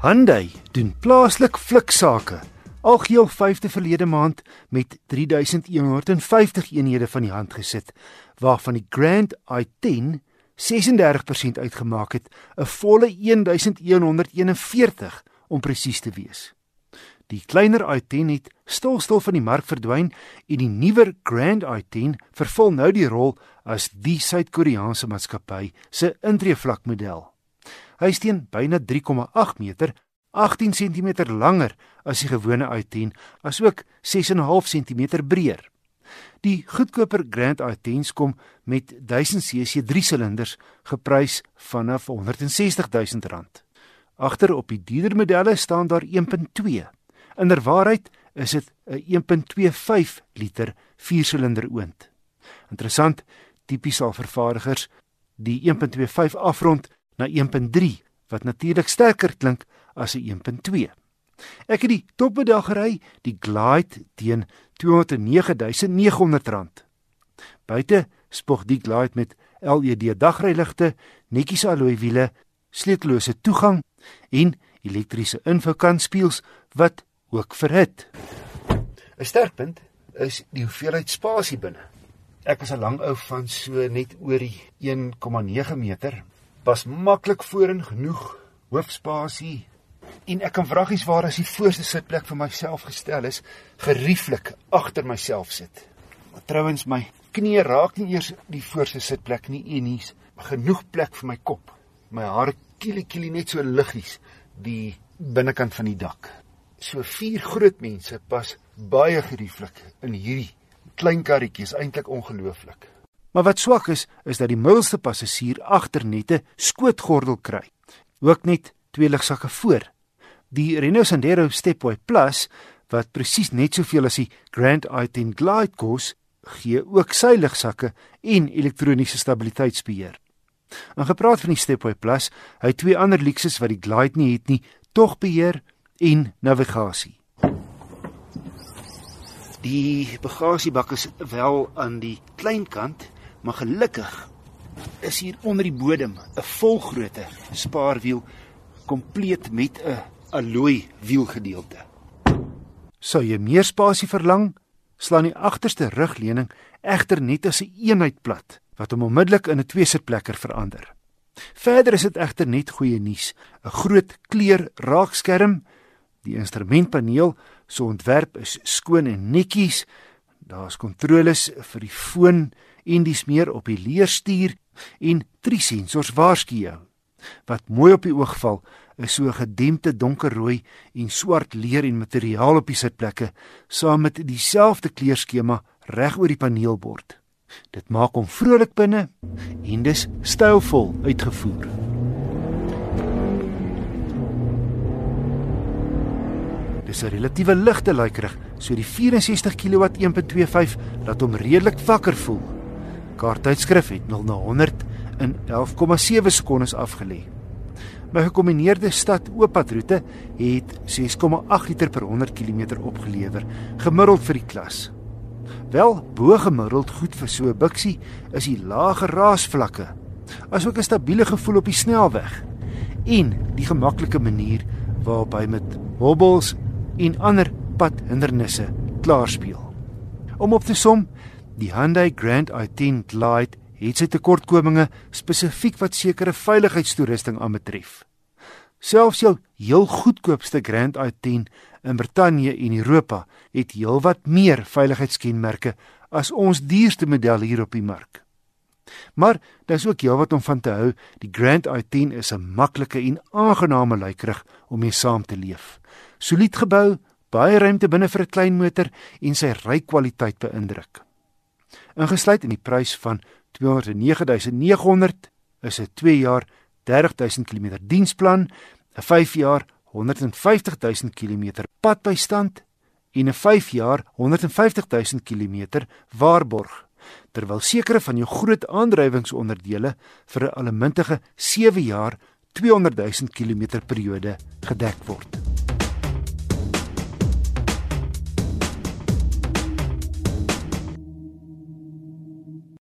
Hyundai doen plaaslik fliksake. Algeheel 5de verlede maand met 3150 eenhede van die hand gesit, waarvan die Grand i10 36% uitgemaak het, 'n volle 1141 om presies te wees. Die kleiner i10 het stilstil van die mark verdwyn en die nuwer Grand i10 vervul nou die rol as die Suid-Koreaanse maatskappy se intreevlakmodel. Hy steen byna 3,8 meter, 18 cm langer as die gewone i10, asook 6,5 cm breër. Die goedkoper Grand i10s kom met 1000 cc 3 silinders geprys vanaf R160 000. Agter op die duurder modelle staan daar 1.2. Inderwaarheid is dit 'n 1.25 liter 4-silinder oond. Interessant, tipies al vervaardigers die 1.25 afrond na 1.3 wat natuurlik sterker klink as 'n 1.2. Ek het die topmodel gery, die Glide teen R209900. Buite spog die Glide met LED dagryligte, netjies alloy wiele, sleutellose toegang en elektriese infokanspieels wat ook verhit. 'n Sterkpunt is die hoeveelheid spasie binne. Ek is 'n lang ou van so net oor die 1,9 meter pas maklik voorin genoeg hoofspasie en ek kan vraggies waar as die voorste sitplek vir myself gestel is gerieflik agter myself sit. Maar trouens my knie raak nie eers die voorste sitplek nie en hier's genoeg plek vir my kop. My hare kielie kielie net so liggies die binnekant van die dak. So vier groot mense pas baie gerieflik in hierdie klein karretjie is eintlik ongelooflik. Maar wat swak is, is dat die middelste passasier agternette skootgordel kry. Ook net twee ligsakke voor. Die Renault Sandero Stepway Plus wat presies net soveel as die Grand i10 Glide kos, gee ook sy ligsakke en elektroniese stabiliteitsbeheer. En gepraat van die Stepway Plus, hy twee ander luksus wat die Glide nie het nie, tog beheer en navigasie. Die bagasiebak is wel aan die klein kant Maar gelukkig is hier onder die bodem 'n volgrootte spaarwiel kompleet met 'n alloy wielgedeelte. Sou jy meer spasie verlang, slaan die agterste rugleuning egter net as 'n een eenheid plat wat hom onmiddellik in 'n twee-sitplekker verander. Verder is dit egter net goeie nuus, 'n groot kleur raakskerm, die instrumentpaneel se ontwerp is skoon en netjies. Daar's kontroles vir die foon en dis meer op die leerstuur en drie sensors waarsku jou. Wat mooi op die oog val, is so gedempte donkerrooi en swart leer en materiaal op die sitplekke saam met dieselfde kleurskema reg oor die paneelbord. Dit maak hom vrolik binne en dis stylvol uitgevoer. Dis 'n relatiewe ligte luikerig, so die 64 kW 1.25 laat hom redelik wakker voel. Kaarttydskrif het 0 na 100 in 11,7 sekondes afgelê. My gekombineerde stad ooppadroete het 6,8 liter per 100 km opgelewer, gemiddeld vir die klas. Wel bo gemiddeld goed vir so 'n biksie is die lae raasvlakke, asook 'n stabiele gevoel op die snelweg en die gemaklike manier waarop hy met hobbels en ander padhindernisse klaarspeel. Om op te som, Die Hyundai Grand i10 Glide het sy tekortkominge spesifiek wat sekere veiligheidstoerusting aanbetref. Selfs jou heel goedkoopste Grand i10 in Brittanje en Europa het heelwat meer veiligheidskenmerke as ons duurste model hier op die mark. Maar daar's ook heelwat om van te hou. Die Grand i10 is 'n maklike en aangename luikerig om mee saam te leef. Solied gebou, baie ruimte binne vir 'n klein motor en sy rykwaliteit beïndruk. Ingesluit in die prys van 209900 is 'n 2 jaar 30000 km diensplan, 'n 5 jaar 150000 km padbystand en 'n 5 jaar 150000 km waarborg. Terwyl sekere van jou groot aandrywingsonderdele vir 'n allemintige 7 jaar 200000 km periode gedek word.